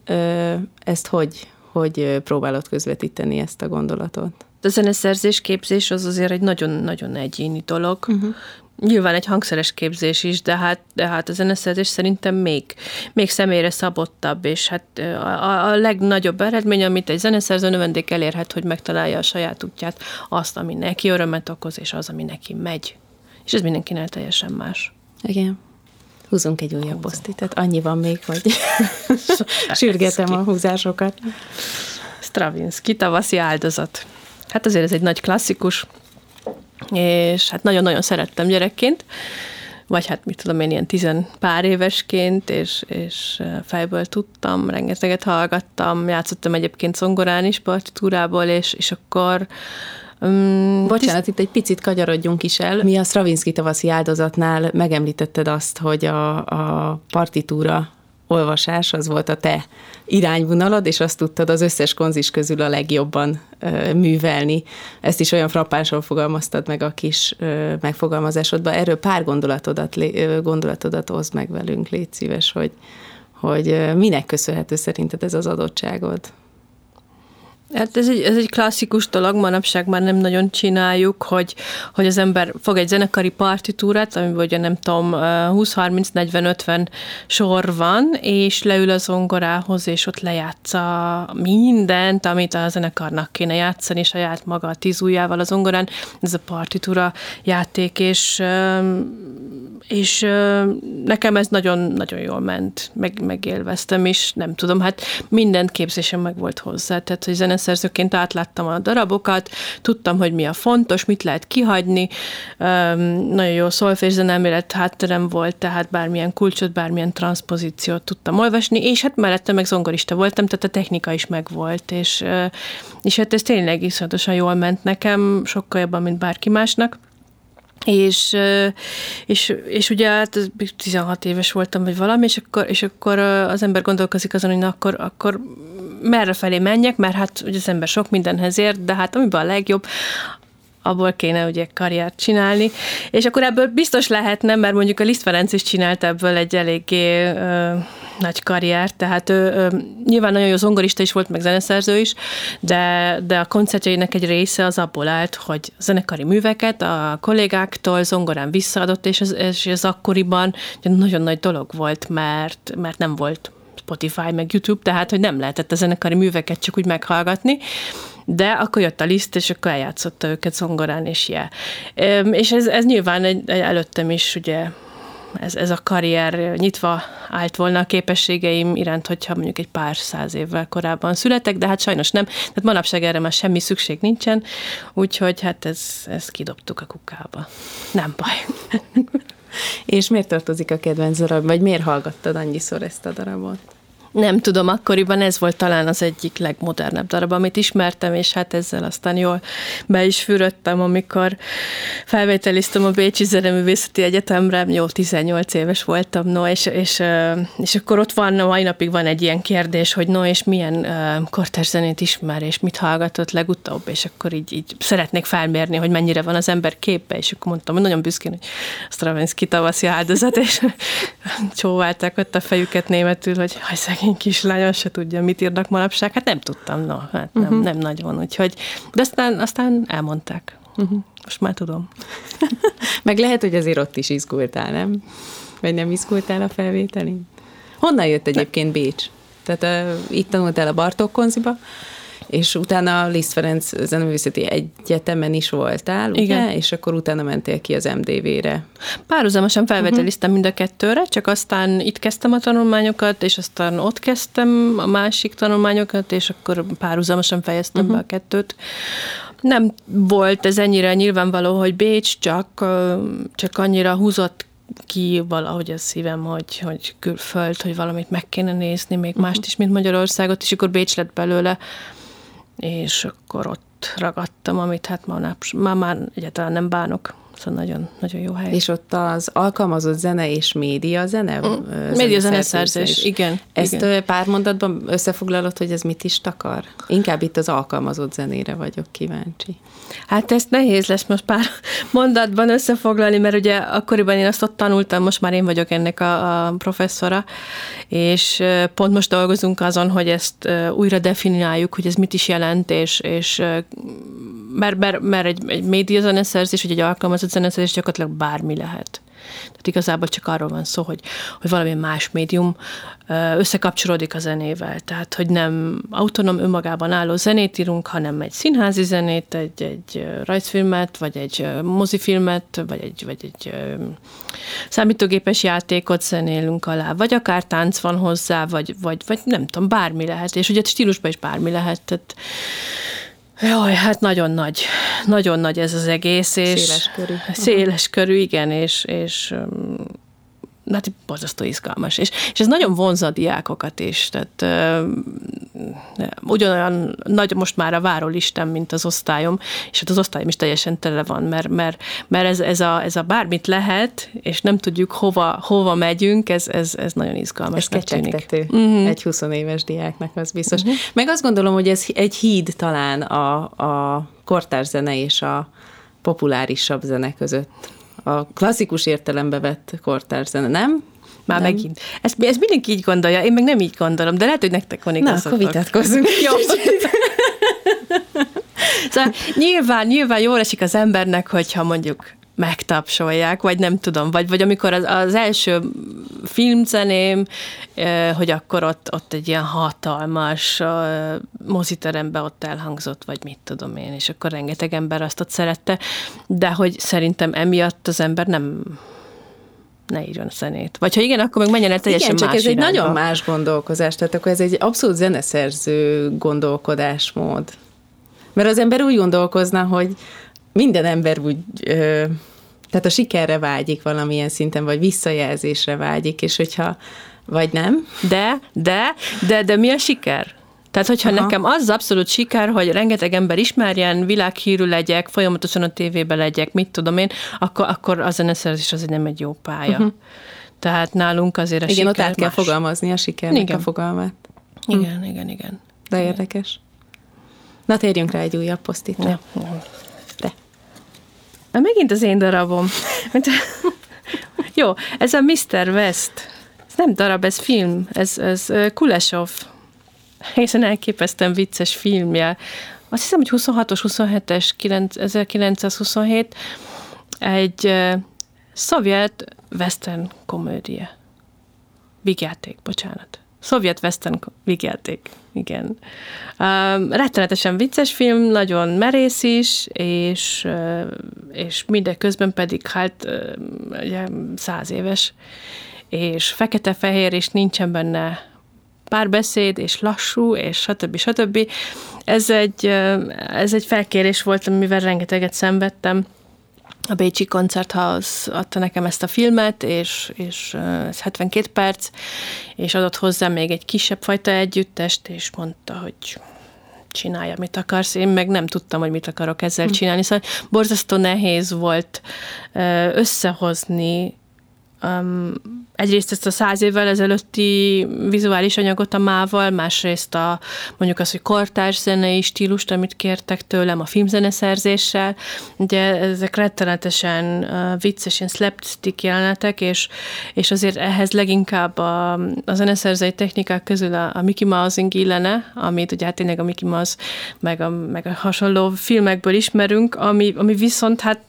ezt hogy, hogy próbálod közvetíteni ezt a gondolatot? A zeneszerzés képzés az azért egy nagyon-nagyon egyéni dolog. Uh-huh. Nyilván egy hangszeres képzés is, de hát, de hát a zeneszerzés szerintem még, még személyre szabottabb, és hát a, a legnagyobb eredmény, amit egy zeneszerző növendék elérhet, hogy megtalálja a saját útját, azt, ami neki örömet okoz, és az, ami neki megy. És ez mindenkinél teljesen más. Igen. Húzunk egy újabb posztitet. Annyi van még, hogy sürgetem a húzásokat. Stravinsky, tavaszi áldozat. Hát azért ez egy nagy klasszikus, és hát nagyon-nagyon szerettem gyerekként, vagy hát mit tudom én, ilyen tizen pár évesként, és, és fejből tudtam, rengeteget hallgattam, játszottam egyébként zongorán is partitúrából, és, és akkor Um, Bocsánat, itt egy picit kagyarodjunk is el. Mi a Stravinsky tavaszi áldozatnál megemlítetted azt, hogy a, a partitúra olvasás az volt a te irányvonalad, és azt tudtad az összes konzis közül a legjobban ö, művelni. Ezt is olyan frappánsan fogalmaztad meg a kis ö, megfogalmazásodban. Erről pár gondolatodat, ö, gondolatodat hozd meg velünk, légy szíves, hogy, hogy minek köszönhető szerinted ez az adottságod? Hát ez egy, ez egy klasszikus dolog, manapság már nem nagyon csináljuk, hogy, hogy az ember fog egy zenekari partitúrát, amiben ugye nem tudom, 20, 30, 40, 50 sor van, és leül az zongorához, és ott lejátsza mindent, amit a zenekarnak kéne játszani, saját maga a tíz ujjával az zongorán. Ez a partitúra játék, és és nekem ez nagyon-nagyon jól ment, meg, megélveztem is, nem tudom, hát minden képzésem meg volt hozzá, tehát hogy zeneszerzőként átláttam a darabokat, tudtam, hogy mi a fontos, mit lehet kihagyni, nagyon jó szolfészenemélet hátterem volt, tehát bármilyen kulcsot, bármilyen transzpozíciót tudtam olvasni, és hát mellette meg zongorista voltam, tehát a technika is megvolt, és, és hát ez tényleg iszonyatosan jól ment nekem, sokkal jobban, mint bárki másnak. És, és, és ugye hát 16 éves voltam, vagy valami, és akkor, és akkor az ember gondolkozik azon, hogy na, akkor, akkor merre felé menjek, mert hát ugye az ember sok mindenhez ért, de hát amiben a legjobb, abból kéne ugye karriert csinálni, és akkor ebből biztos lehetne, mert mondjuk a Liszt Ferenc is csinált ebből egy eléggé ö, nagy karriert, tehát ő, ö, nyilván nagyon jó zongorista is volt, meg zeneszerző is, de, de a koncertjeinek egy része az abból állt, hogy zenekari műveket a kollégáktól zongorán visszaadott, és ez, és ez akkoriban nagyon nagy dolog volt, mert, mert nem volt Spotify, meg YouTube, tehát hogy nem lehetett a zenekari műveket csak úgy meghallgatni, de akkor jött a liszt, és akkor eljátszotta őket zongorán, és je. És ez, ez nyilván egy, egy előttem is ugye ez, ez a karrier nyitva állt volna a képességeim iránt, hogyha mondjuk egy pár száz évvel korábban születek, de hát sajnos nem. Tehát manapság erre már semmi szükség nincsen, úgyhogy hát ez, ezt kidobtuk a kukába. Nem baj. És miért tartozik a kedvenc darab, vagy miért hallgattad annyiszor ezt a darabot? Nem tudom, akkoriban ez volt talán az egyik legmodernebb darab, amit ismertem, és hát ezzel aztán jól be is fürödtem, amikor felvételiztem a Bécsi Zeneművészeti Egyetemre, jó, 18 éves voltam, no, és, és, és akkor ott van, mai napig van egy ilyen kérdés, hogy no, és milyen kortárs zenét ismer, és mit hallgatott legutóbb, és akkor így, így szeretnék felmérni, hogy mennyire van az ember képbe, és akkor mondtam, hogy nagyon büszkén, hogy Stravinsky tavaszi áldozat, és csóválták ott a fejüket németül, hogy hajszeg szegény kislány, se tudja, mit írnak manapság. Hát nem tudtam, no, hát nem, uh-huh. nem nagyon, úgyhogy, de aztán, aztán elmondták. Uh-huh. Most már tudom. Meg lehet, hogy azért ott is izgultál, nem? Vagy nem izgultál a felvételin? Honnan jött egyébként Bécs? Tehát uh, itt tanultál a Bartók konziba, és utána a Liszt Ferenc Zeneművészeti Egyetemen is voltál, ugye? Igen. És akkor utána mentél ki az MDV-re. Párhuzamosan felvételiztem uh-huh. mind a kettőre, csak aztán itt kezdtem a tanulmányokat, és aztán ott kezdtem a másik tanulmányokat, és akkor párhuzamosan fejeztem uh-huh. be a kettőt. Nem volt ez ennyire nyilvánvaló, hogy Bécs csak, csak annyira húzott ki valahogy a szívem, hogy, hogy külföld, hogy valamit meg kéne nézni, még uh-huh. mást is, mint Magyarországot, és akkor Bécs lett belőle és akkor ott ragadtam, amit hát ma már, már egyáltalán nem bánok. Szóval nagyon, nagyon jó hely. És ott az alkalmazott zene és média zene? Mm, média zeneszerzés, igen. Ezt igen. pár mondatban összefoglalod, hogy ez mit is takar? Inkább itt az alkalmazott zenére vagyok kíváncsi. Hát ezt nehéz lesz most pár mondatban összefoglalni, mert ugye akkoriban én azt ott tanultam, most már én vagyok ennek a, a professzora, és pont most dolgozunk azon, hogy ezt újra definiáljuk, hogy ez mit is jelent, és, és mert, mert, mert egy, egy média zeneszerzés, vagy egy alkalmazott zeneszerzés gyakorlatilag bármi lehet. Tehát igazából csak arról van szó, hogy, hogy valami más médium összekapcsolódik a zenével. Tehát, hogy nem autonóm önmagában álló zenét írunk, hanem egy színházi zenét, egy, egy rajzfilmet, vagy egy mozifilmet, vagy egy, vagy egy számítógépes játékot zenélünk alá, vagy akár tánc van hozzá, vagy, vagy, vagy nem tudom, bármi lehet. És ugye stílusban is bármi lehet. Tehát, Jaj, hát nagyon nagy, nagyon nagy ez az egész. És széles körű. Széles körű, igen, és, és hát borzasztó izgalmas. És, és ez nagyon vonza a diákokat is, tehát ö, ugyanolyan nagy most már a várólistám, mint az osztályom, és hát az osztályom is teljesen tele van, mert, mert, mert ez, ez, a, ez a bármit lehet, és nem tudjuk hova, hova megyünk, ez, ez, ez nagyon izgalmas. Ez kecsegtető uh-huh. egy 20 éves diáknak, az biztos. Uh-huh. Meg azt gondolom, hogy ez egy híd talán a, a kortárs zene és a populárisabb zene között a klasszikus értelembe vett kortárzene, nem? Már nem. megint. Ezt, ezt mindenki így gondolja, én meg nem így gondolom, de lehet, hogy nektek van igazatok. Na, akkor vitatkozzunk. Jó. szóval nyilván, nyilván jól esik az embernek, hogyha mondjuk megtapsolják, vagy nem tudom, vagy, vagy amikor az, az első filmzeném, hogy akkor ott, ott egy ilyen hatalmas moziteremben ott elhangzott, vagy mit tudom én, és akkor rengeteg ember azt ott szerette, de hogy szerintem emiatt az ember nem ne írjon zenét. Vagy ha igen, akkor meg menjen el teljesen igen, csak más ez irányba. egy nagyon más gondolkozás, tehát akkor ez egy abszolút zeneszerző gondolkodásmód. Mert az ember úgy gondolkozna, hogy minden ember úgy, ö, tehát a sikerre vágyik valamilyen szinten, vagy visszajelzésre vágyik, és hogyha, vagy nem? De, de, de, de mi a siker? Tehát, hogyha Aha. nekem az abszolút siker, hogy rengeteg ember ismerjen, világhírű legyek, folyamatosan a tévébe legyek, mit tudom én, akkor, akkor a zeneszerzés az nem egy jó pálya. Uh-huh. Tehát nálunk azért a igen, siker ott át kell fogalmazni a sikernek igen. a fogalmát. Igen, hm. igen, igen. De érdekes. Na térjünk rá egy újabb posztitra. Ja. Megint az én darabom. Jó, ez a Mr. West. Ez nem darab, ez film. Ez, ez Kulesov egészen elképesztően vicces filmje. Azt hiszem, hogy 26-os, 27-es, 1927 egy uh, szovjet western komödia. Vígjáték, bocsánat. Szovjet western vígjáték, igen. Um, rettenetesen vicces film, nagyon merész is, és, és mindeközben pedig hát ugye, száz éves, és fekete-fehér, és nincsen benne párbeszéd, és lassú, és stb. stb. Ez egy, ez egy felkérés volt, amivel rengeteget szenvedtem. A Bécsi Koncerthouse adta nekem ezt a filmet, és, és ez 72 perc, és adott hozzá még egy kisebb fajta együttest, és mondta, hogy csinálja, mit akarsz. Én meg nem tudtam, hogy mit akarok ezzel hm. csinálni. Szóval borzasztó nehéz volt összehozni um, egyrészt ezt a száz évvel ezelőtti vizuális anyagot a mával, másrészt a mondjuk az, hogy kortárs zenei stílust, amit kértek tőlem a filmzeneszerzéssel. Ugye ezek rettenetesen uh, vicces, ilyen slapstick jelenetek, és, és azért ehhez leginkább a, a zeneszerzői technikák közül a, a Mickey Mousing illene, amit ugye hát tényleg a Mickey Mouse meg a, meg a hasonló filmekből ismerünk, ami, ami viszont hát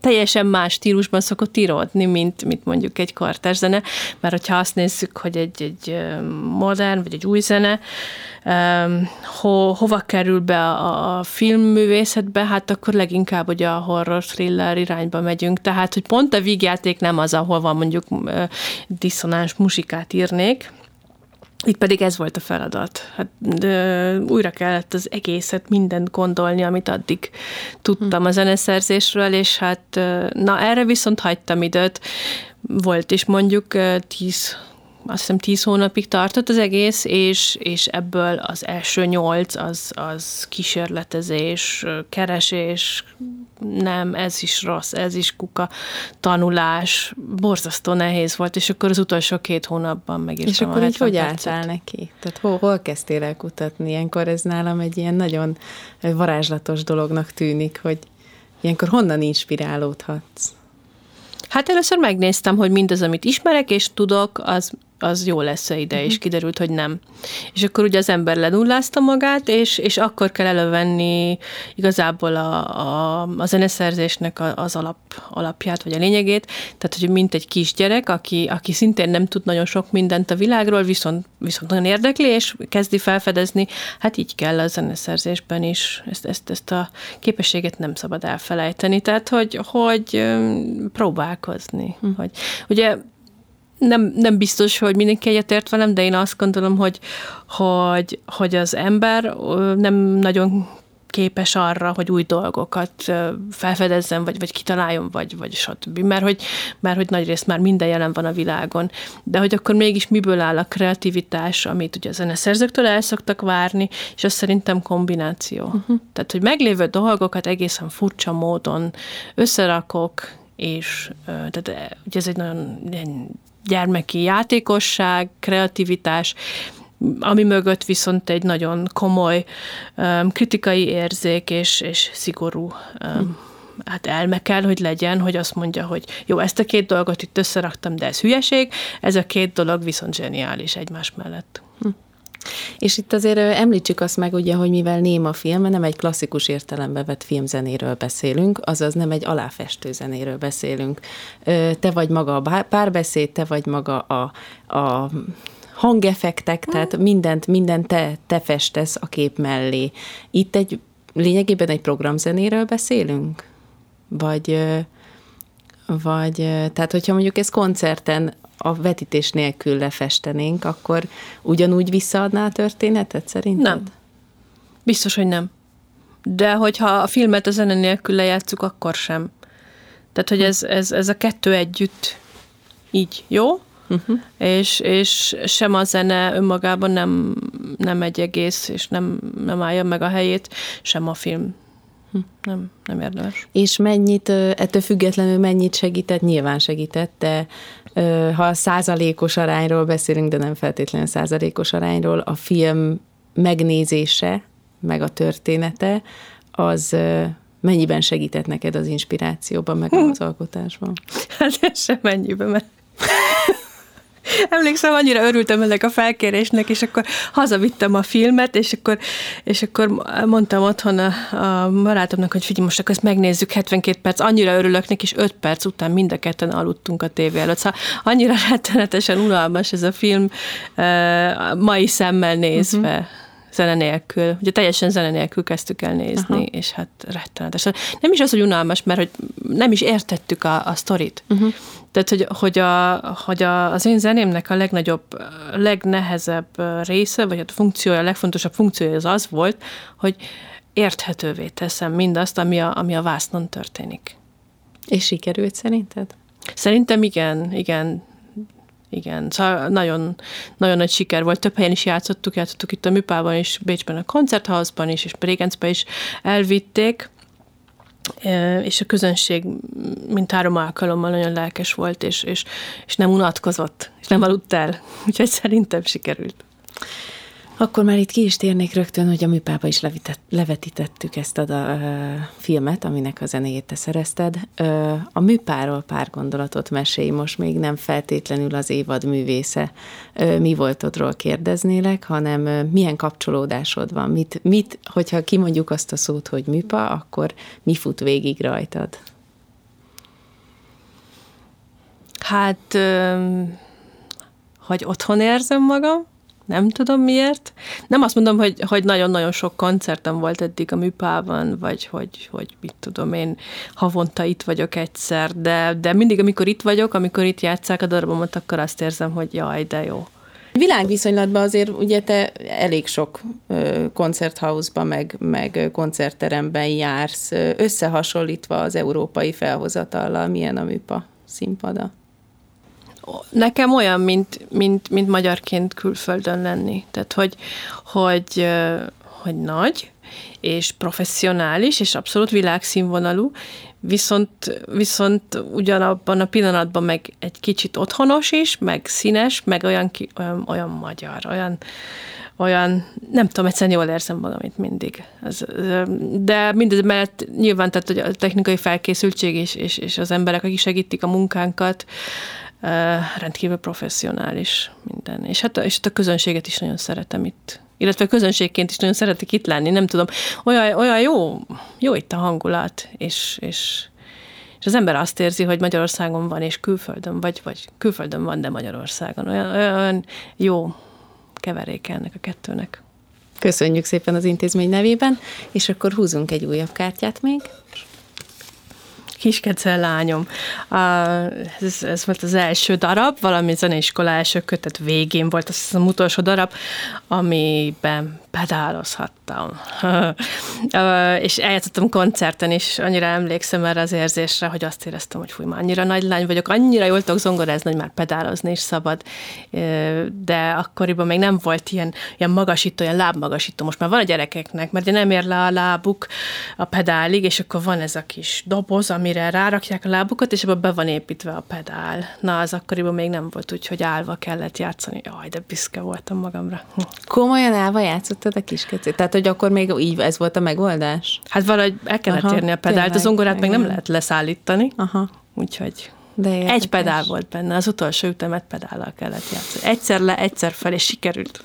teljesen más stílusban szokott íródni, mint, mint mondjuk egy kartás zene, mert hogyha azt nézzük, hogy egy, egy modern, vagy egy új zene, ho, hova kerül be a, a filmművészetbe, hát akkor leginkább ugye a horror thriller irányba megyünk. Tehát, hogy pont a vígjáték nem az, ahol van mondjuk diszonáns musikát írnék, itt pedig ez volt a feladat. Hát, de újra kellett az egészet, mindent gondolni, amit addig tudtam a zeneszerzésről, és hát na erre viszont hagytam időt. Volt is mondjuk tíz azt hiszem tíz hónapig tartott az egész, és, és ebből az első nyolc az, az kísérletezés, keresés, nem, ez is rossz, ez is kuka, tanulás, borzasztó nehéz volt, és akkor az utolsó két hónapban megírtam És akkor így hogy álltál neki? Tehát hol, hol kezdtél el kutatni? Ilyenkor ez nálam egy ilyen nagyon varázslatos dolognak tűnik, hogy ilyenkor honnan inspirálódhatsz? Hát először megnéztem, hogy mindaz, amit ismerek és tudok, az az jó lesz-e ide, uh-huh. és mhm. kiderült, hogy nem. És akkor ugye az ember lenullázta magát, és, és akkor kell elővenni igazából a, a, a zeneszerzésnek az alap, alapját, vagy a lényegét. Tehát, hogy mint egy kisgyerek, aki, aki szintén nem tud nagyon sok mindent a világról, viszont, viszont nagyon érdekli, és kezdi felfedezni, hát így kell a zeneszerzésben is. Ezt, ezt, ezt a képességet nem szabad elfelejteni. Tehát, hogy, hogy próbálkozni. Uh-huh. Hogy, ugye nem, nem biztos, hogy mindenki egyetért velem, de én azt gondolom, hogy, hogy, hogy az ember nem nagyon képes arra, hogy új dolgokat felfedezzen, vagy, vagy kitaláljon, vagy, vagy stb. Mert hogy, mert hogy nagy rész már minden jelen van a világon. De hogy akkor mégis miből áll a kreativitás, amit ugye a zeneszerzőktől el szoktak várni, és az szerintem kombináció. Uh-huh. Tehát, hogy meglévő dolgokat egészen furcsa módon összerakok, és tehát ugye ez egy nagyon gyermeki játékosság, kreativitás, ami mögött viszont egy nagyon komoly um, kritikai érzék és, és szigorú um, hát elme kell, hogy legyen, hogy azt mondja, hogy jó, ezt a két dolgot itt összeraktam, de ez hülyeség, ez a két dolog viszont zseniális egymás mellett. És itt azért említsük azt meg, ugye, hogy mivel néma film, nem egy klasszikus értelembe vett filmzenéről beszélünk, azaz nem egy aláfestő zenéről beszélünk. Te vagy maga a párbeszéd, te vagy maga a, a hangeffektek, tehát mindent, mindent te, te festesz a kép mellé. Itt egy lényegében egy programzenéről beszélünk? Vagy Vagy, tehát hogyha mondjuk ez koncerten a vetítés nélkül lefestenénk, akkor ugyanúgy visszaadná a történetet szerinted? Nem. Biztos, hogy nem. De hogyha a filmet a zene nélkül lejátszuk, akkor sem. Tehát, hogy ez, ez, ez a kettő együtt így jó, uh-huh. és, és sem a zene önmagában nem, nem egy egész, és nem, nem állja meg a helyét, sem a film. Hm. Nem, nem érdemes. És mennyit, ettől függetlenül mennyit segített? Nyilván segített, de ha százalékos arányról beszélünk, de nem feltétlenül százalékos arányról, a film megnézése, meg a története, az mennyiben segített neked az inspirációban, meg az alkotásban? Hát ez sem mennyiben, mert Emlékszem, annyira örültem ennek a felkérésnek, és akkor hazavittem a filmet, és akkor, és akkor mondtam otthon a, a barátomnak, hogy figyelj, most akkor ezt megnézzük 72 perc, annyira örülök neki, és 5 perc után mind a ketten aludtunk a tévé előtt. Szóval annyira rettenetesen unalmas ez a film mai szemmel nézve. Uh-huh zene nélkül. Ugye teljesen zene nélkül kezdtük el nézni, Aha. és hát rettenetes. Nem is az, hogy unalmas, mert hogy nem is értettük a, a sztorit. Uh-huh. Tehát, hogy, hogy, a, hogy a, az én zenémnek a legnagyobb, legnehezebb része, vagy a funkciója, a legfontosabb funkciója az az volt, hogy érthetővé teszem mindazt, ami a, ami a vásznon történik. És sikerült szerinted? Szerintem igen, igen. Igen, szóval nagyon, nagyon nagy siker volt. Több helyen is játszottuk, játszottuk itt a Műpában is, Bécsben a koncertházban is, és Bregencben is elvitték és a közönség mint három alkalommal nagyon lelkes volt, és, és, és nem unatkozott, és nem aludt el. Úgyhogy szerintem sikerült. Akkor már itt ki is térnék rögtön, hogy a műpába is levitett, levetítettük ezt a, a, a filmet, aminek a zenéjét te szerezted. A műpáról pár gondolatot mesélj, most még nem feltétlenül az évad művésze. Mi voltodról kérdeznélek, hanem milyen kapcsolódásod van? Mit, mit, hogyha kimondjuk azt a szót, hogy műpa, akkor mi fut végig rajtad? Hát, hogy otthon érzem magam, nem tudom miért. Nem azt mondom, hogy, hogy nagyon-nagyon sok koncertem volt eddig a műpában, vagy hogy, hogy mit tudom én, havonta itt vagyok egyszer, de, de mindig, amikor itt vagyok, amikor itt játszák a darabomat, akkor azt érzem, hogy jaj, de jó. Világviszonylatban azért ugye te elég sok koncerthouse meg, meg koncertteremben jársz, összehasonlítva az európai felhozatallal, milyen a műpa színpada? Nekem olyan, mint, mint, mint magyarként külföldön lenni. Tehát, hogy, hogy, hogy nagy, és professzionális, és abszolút világszínvonalú, viszont, viszont ugyanabban a pillanatban meg egy kicsit otthonos is, meg színes, meg olyan, olyan, olyan magyar, olyan, olyan, nem tudom, egyszerűen jól érzem magam itt mindig. Ez, de mindez mellett nyilván tehát hogy a technikai felkészültség és, és, és az emberek, akik segítik a munkánkat, rendkívül professzionális minden. És hát, és hát a közönséget is nagyon szeretem itt. Illetve közönségként is nagyon szeretik itt lenni, nem tudom. Olyan, olyan jó, jó itt a hangulat, és, és, és az ember azt érzi, hogy Magyarországon van, és külföldön, vagy, vagy külföldön van, de Magyarországon. Olyan, olyan jó keveréke ennek a kettőnek. Köszönjük szépen az intézmény nevében, és akkor húzunk egy újabb kártyát még. Kiskece lányom. Ez, ez volt az első darab, valami zeneiskola első kötet végén volt, az az utolsó darab, amiben pedálozhattam. és eljátszottam koncerten is, annyira emlékszem erre az érzésre, hogy azt éreztem, hogy fúj, már annyira nagy lány vagyok, annyira jól tudok zongorázni, hogy már pedálozni is szabad. De akkoriban még nem volt ilyen, ilyen magasító, ilyen lábmagasító. Most már van a gyerekeknek, mert nem ér le a lábuk a pedálig, és akkor van ez a kis doboz, amire rárakják a lábukat, és abban be van építve a pedál. Na, az akkoriban még nem volt úgy, hogy állva kellett játszani. Jaj, de büszke voltam magamra. Komolyan állva játszott játszottad a kiskecét? Tehát, hogy akkor még így ez volt a megoldás? Hát valahogy el kellett Aha, érni a pedált, tényleg, az zongorát meg nem lehet leszállítani. Aha. Úgyhogy de érdekes. Egy pedál volt benne, az utolsó ütemet pedállal kellett játszani. Egyszer le, egyszer fel, és sikerült.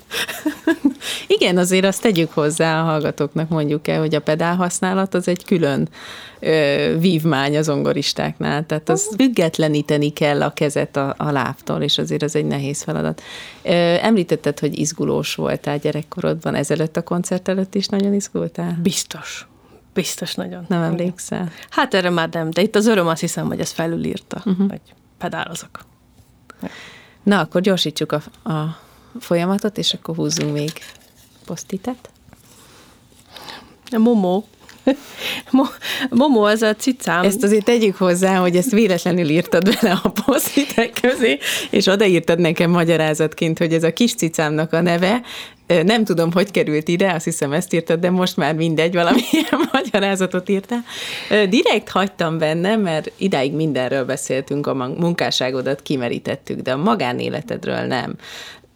Igen, azért azt tegyük hozzá a hallgatóknak, mondjuk el, hogy a pedál használat az egy külön ö, vívmány az ongoristáknál, tehát az függetleníteni kell a kezet a, a lábtól, és azért az egy nehéz feladat. Ö, említetted, hogy izgulós voltál gyerekkorodban, ezelőtt a koncert előtt is nagyon izgultál? Biztos Biztos nagyon. Nem emlékszel? Hát erre már nem, de itt az öröm azt hiszem, hogy ezt felülírta, uh-huh. hogy pedálozok. Na, akkor gyorsítsuk a, a folyamatot, és akkor húzzunk még posztitet. A Momo. Momo az a cicám. Ezt azért tegyük hozzá, hogy ezt véletlenül írtad bele a posztitek közé, és odaírtad nekem magyarázatként, hogy ez a kis cicámnak a neve, nem tudom, hogy került ide, azt hiszem ezt írtad, de most már mindegy, valamilyen magyarázatot írtál. Direkt hagytam benne, mert idáig mindenről beszéltünk, a munkásságodat kimerítettük, de a magánéletedről nem.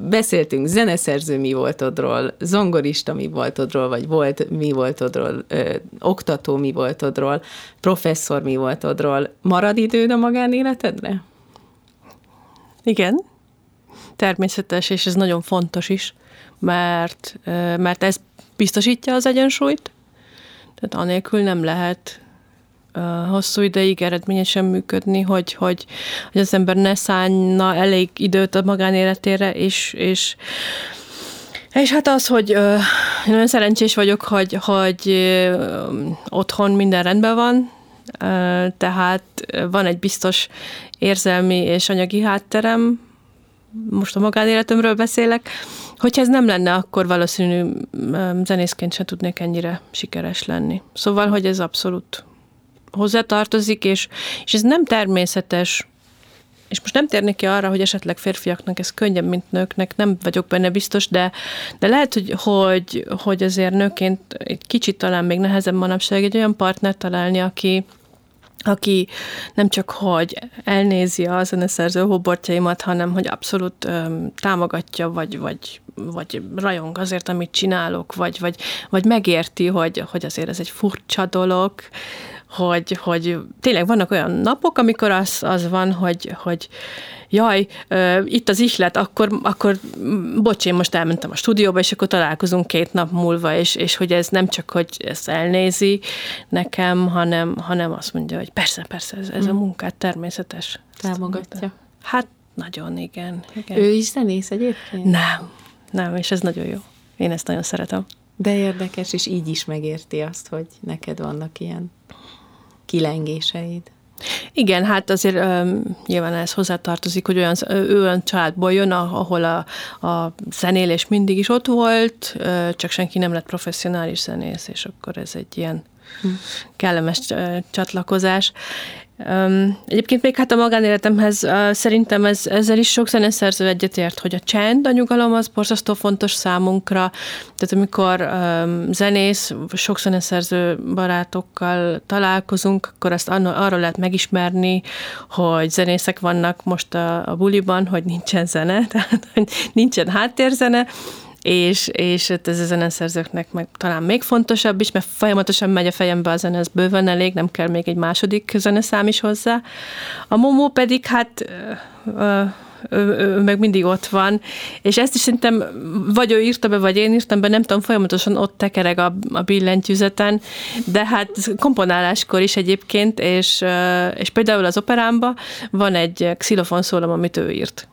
Beszéltünk zeneszerző mi voltodról, zongorista mi voltodról, vagy volt mi voltodról, ö, oktató mi voltodról, professzor mi voltodról. Marad időd a magánéletedre? Igen, természetes, és ez nagyon fontos is mert, mert ez biztosítja az egyensúlyt, tehát anélkül nem lehet hosszú ideig eredményesen működni, hogy, hogy, hogy az ember ne szánna elég időt a magánéletére, és, és és hát az, hogy ö, nagyon szerencsés vagyok, hogy, hogy ö, otthon minden rendben van, ö, tehát van egy biztos érzelmi és anyagi hátterem, most a magánéletemről beszélek, Hogyha ez nem lenne, akkor valószínű zenészként sem tudnék ennyire sikeres lenni. Szóval, hogy ez abszolút hozzátartozik, és, és ez nem természetes, és most nem térnék ki arra, hogy esetleg férfiaknak ez könnyebb, mint nőknek, nem vagyok benne biztos, de, de lehet, hogy, hogy, hogy azért nőként egy kicsit talán még nehezebb manapság egy olyan partnert találni, aki, aki nem csak hogy elnézi a zeneszerző hobortjaimat, hanem hogy abszolút öm, támogatja, vagy, vagy, vagy rajong azért, amit csinálok, vagy, vagy, vagy megérti, hogy, hogy azért ez egy furcsa dolog, hogy, hogy tényleg vannak olyan napok, amikor az, az van, hogy, hogy jaj, itt az ihlet, akkor, akkor bocs, én most elmentem a stúdióba, és akkor találkozunk két nap múlva, és, és hogy ez nem csak, hogy ezt elnézi nekem, hanem, hanem azt mondja, hogy persze, persze, ez, ez a hmm. munkát természetes. Támogatja. Hát nagyon, igen, igen. Ő is zenész egyébként? Nem, nem, és ez nagyon jó. Én ezt nagyon szeretem. De érdekes, és így is megérti azt, hogy neked vannak ilyen kilengéseid. Igen, hát azért um, nyilván ez hozzátartozik, hogy olyan, ő olyan családból jön, ahol a, a zenélés mindig is ott volt, csak senki nem lett professzionális zenész, és akkor ez egy ilyen hm. kellemes csatlakozás. Egyébként még hát a magánéletemhez szerintem ez, ezzel is sok zeneszerző egyetért, hogy a csend, a nyugalom az borzasztó fontos számunkra. Tehát amikor um, zenész, sok zeneszerző barátokkal találkozunk, akkor azt arról lehet megismerni, hogy zenészek vannak most a, a buliban, hogy nincsen zene, tehát hogy nincsen háttérzene, és, és hát ez a zeneszerzőknek meg talán még fontosabb is, mert folyamatosan megy a fejembe a zene, ez bőven elég, nem kell még egy második zeneszám is hozzá. A Momo pedig hát ö, ő, ő meg mindig ott van, és ezt is szerintem vagy ő írta be, vagy én írtam be, nem tudom, folyamatosan ott tekereg a, a billentyűzeten, de hát komponáláskor is egyébként, és, és például az operámban van egy xilofon szólom, amit ő írt.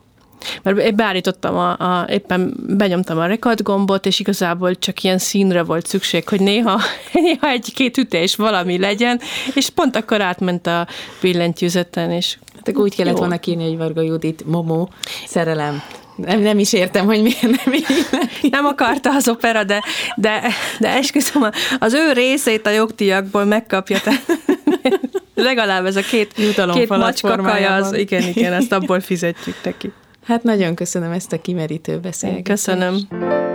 Mert én beállítottam, a, a, éppen benyomtam a rekord gombot, és igazából csak ilyen színre volt szükség, hogy néha, néha egy-két ütés valami legyen, és pont akkor átment a billentyűzeten, és Hát úgy kellett jó. volna kírni, hogy Varga Judit, Momo, szerelem. Nem, nem is értem, hogy miért nem így. Nem akarta az opera, de, de, de esküszöm, az ő részét a jogdíjakból megkapja. Te. Legalább ez a két, két macska kaja, az, igen, igen, ezt abból fizetjük neki. Hát nagyon köszönöm ezt a kimerítő beszélgetést. Köszönöm.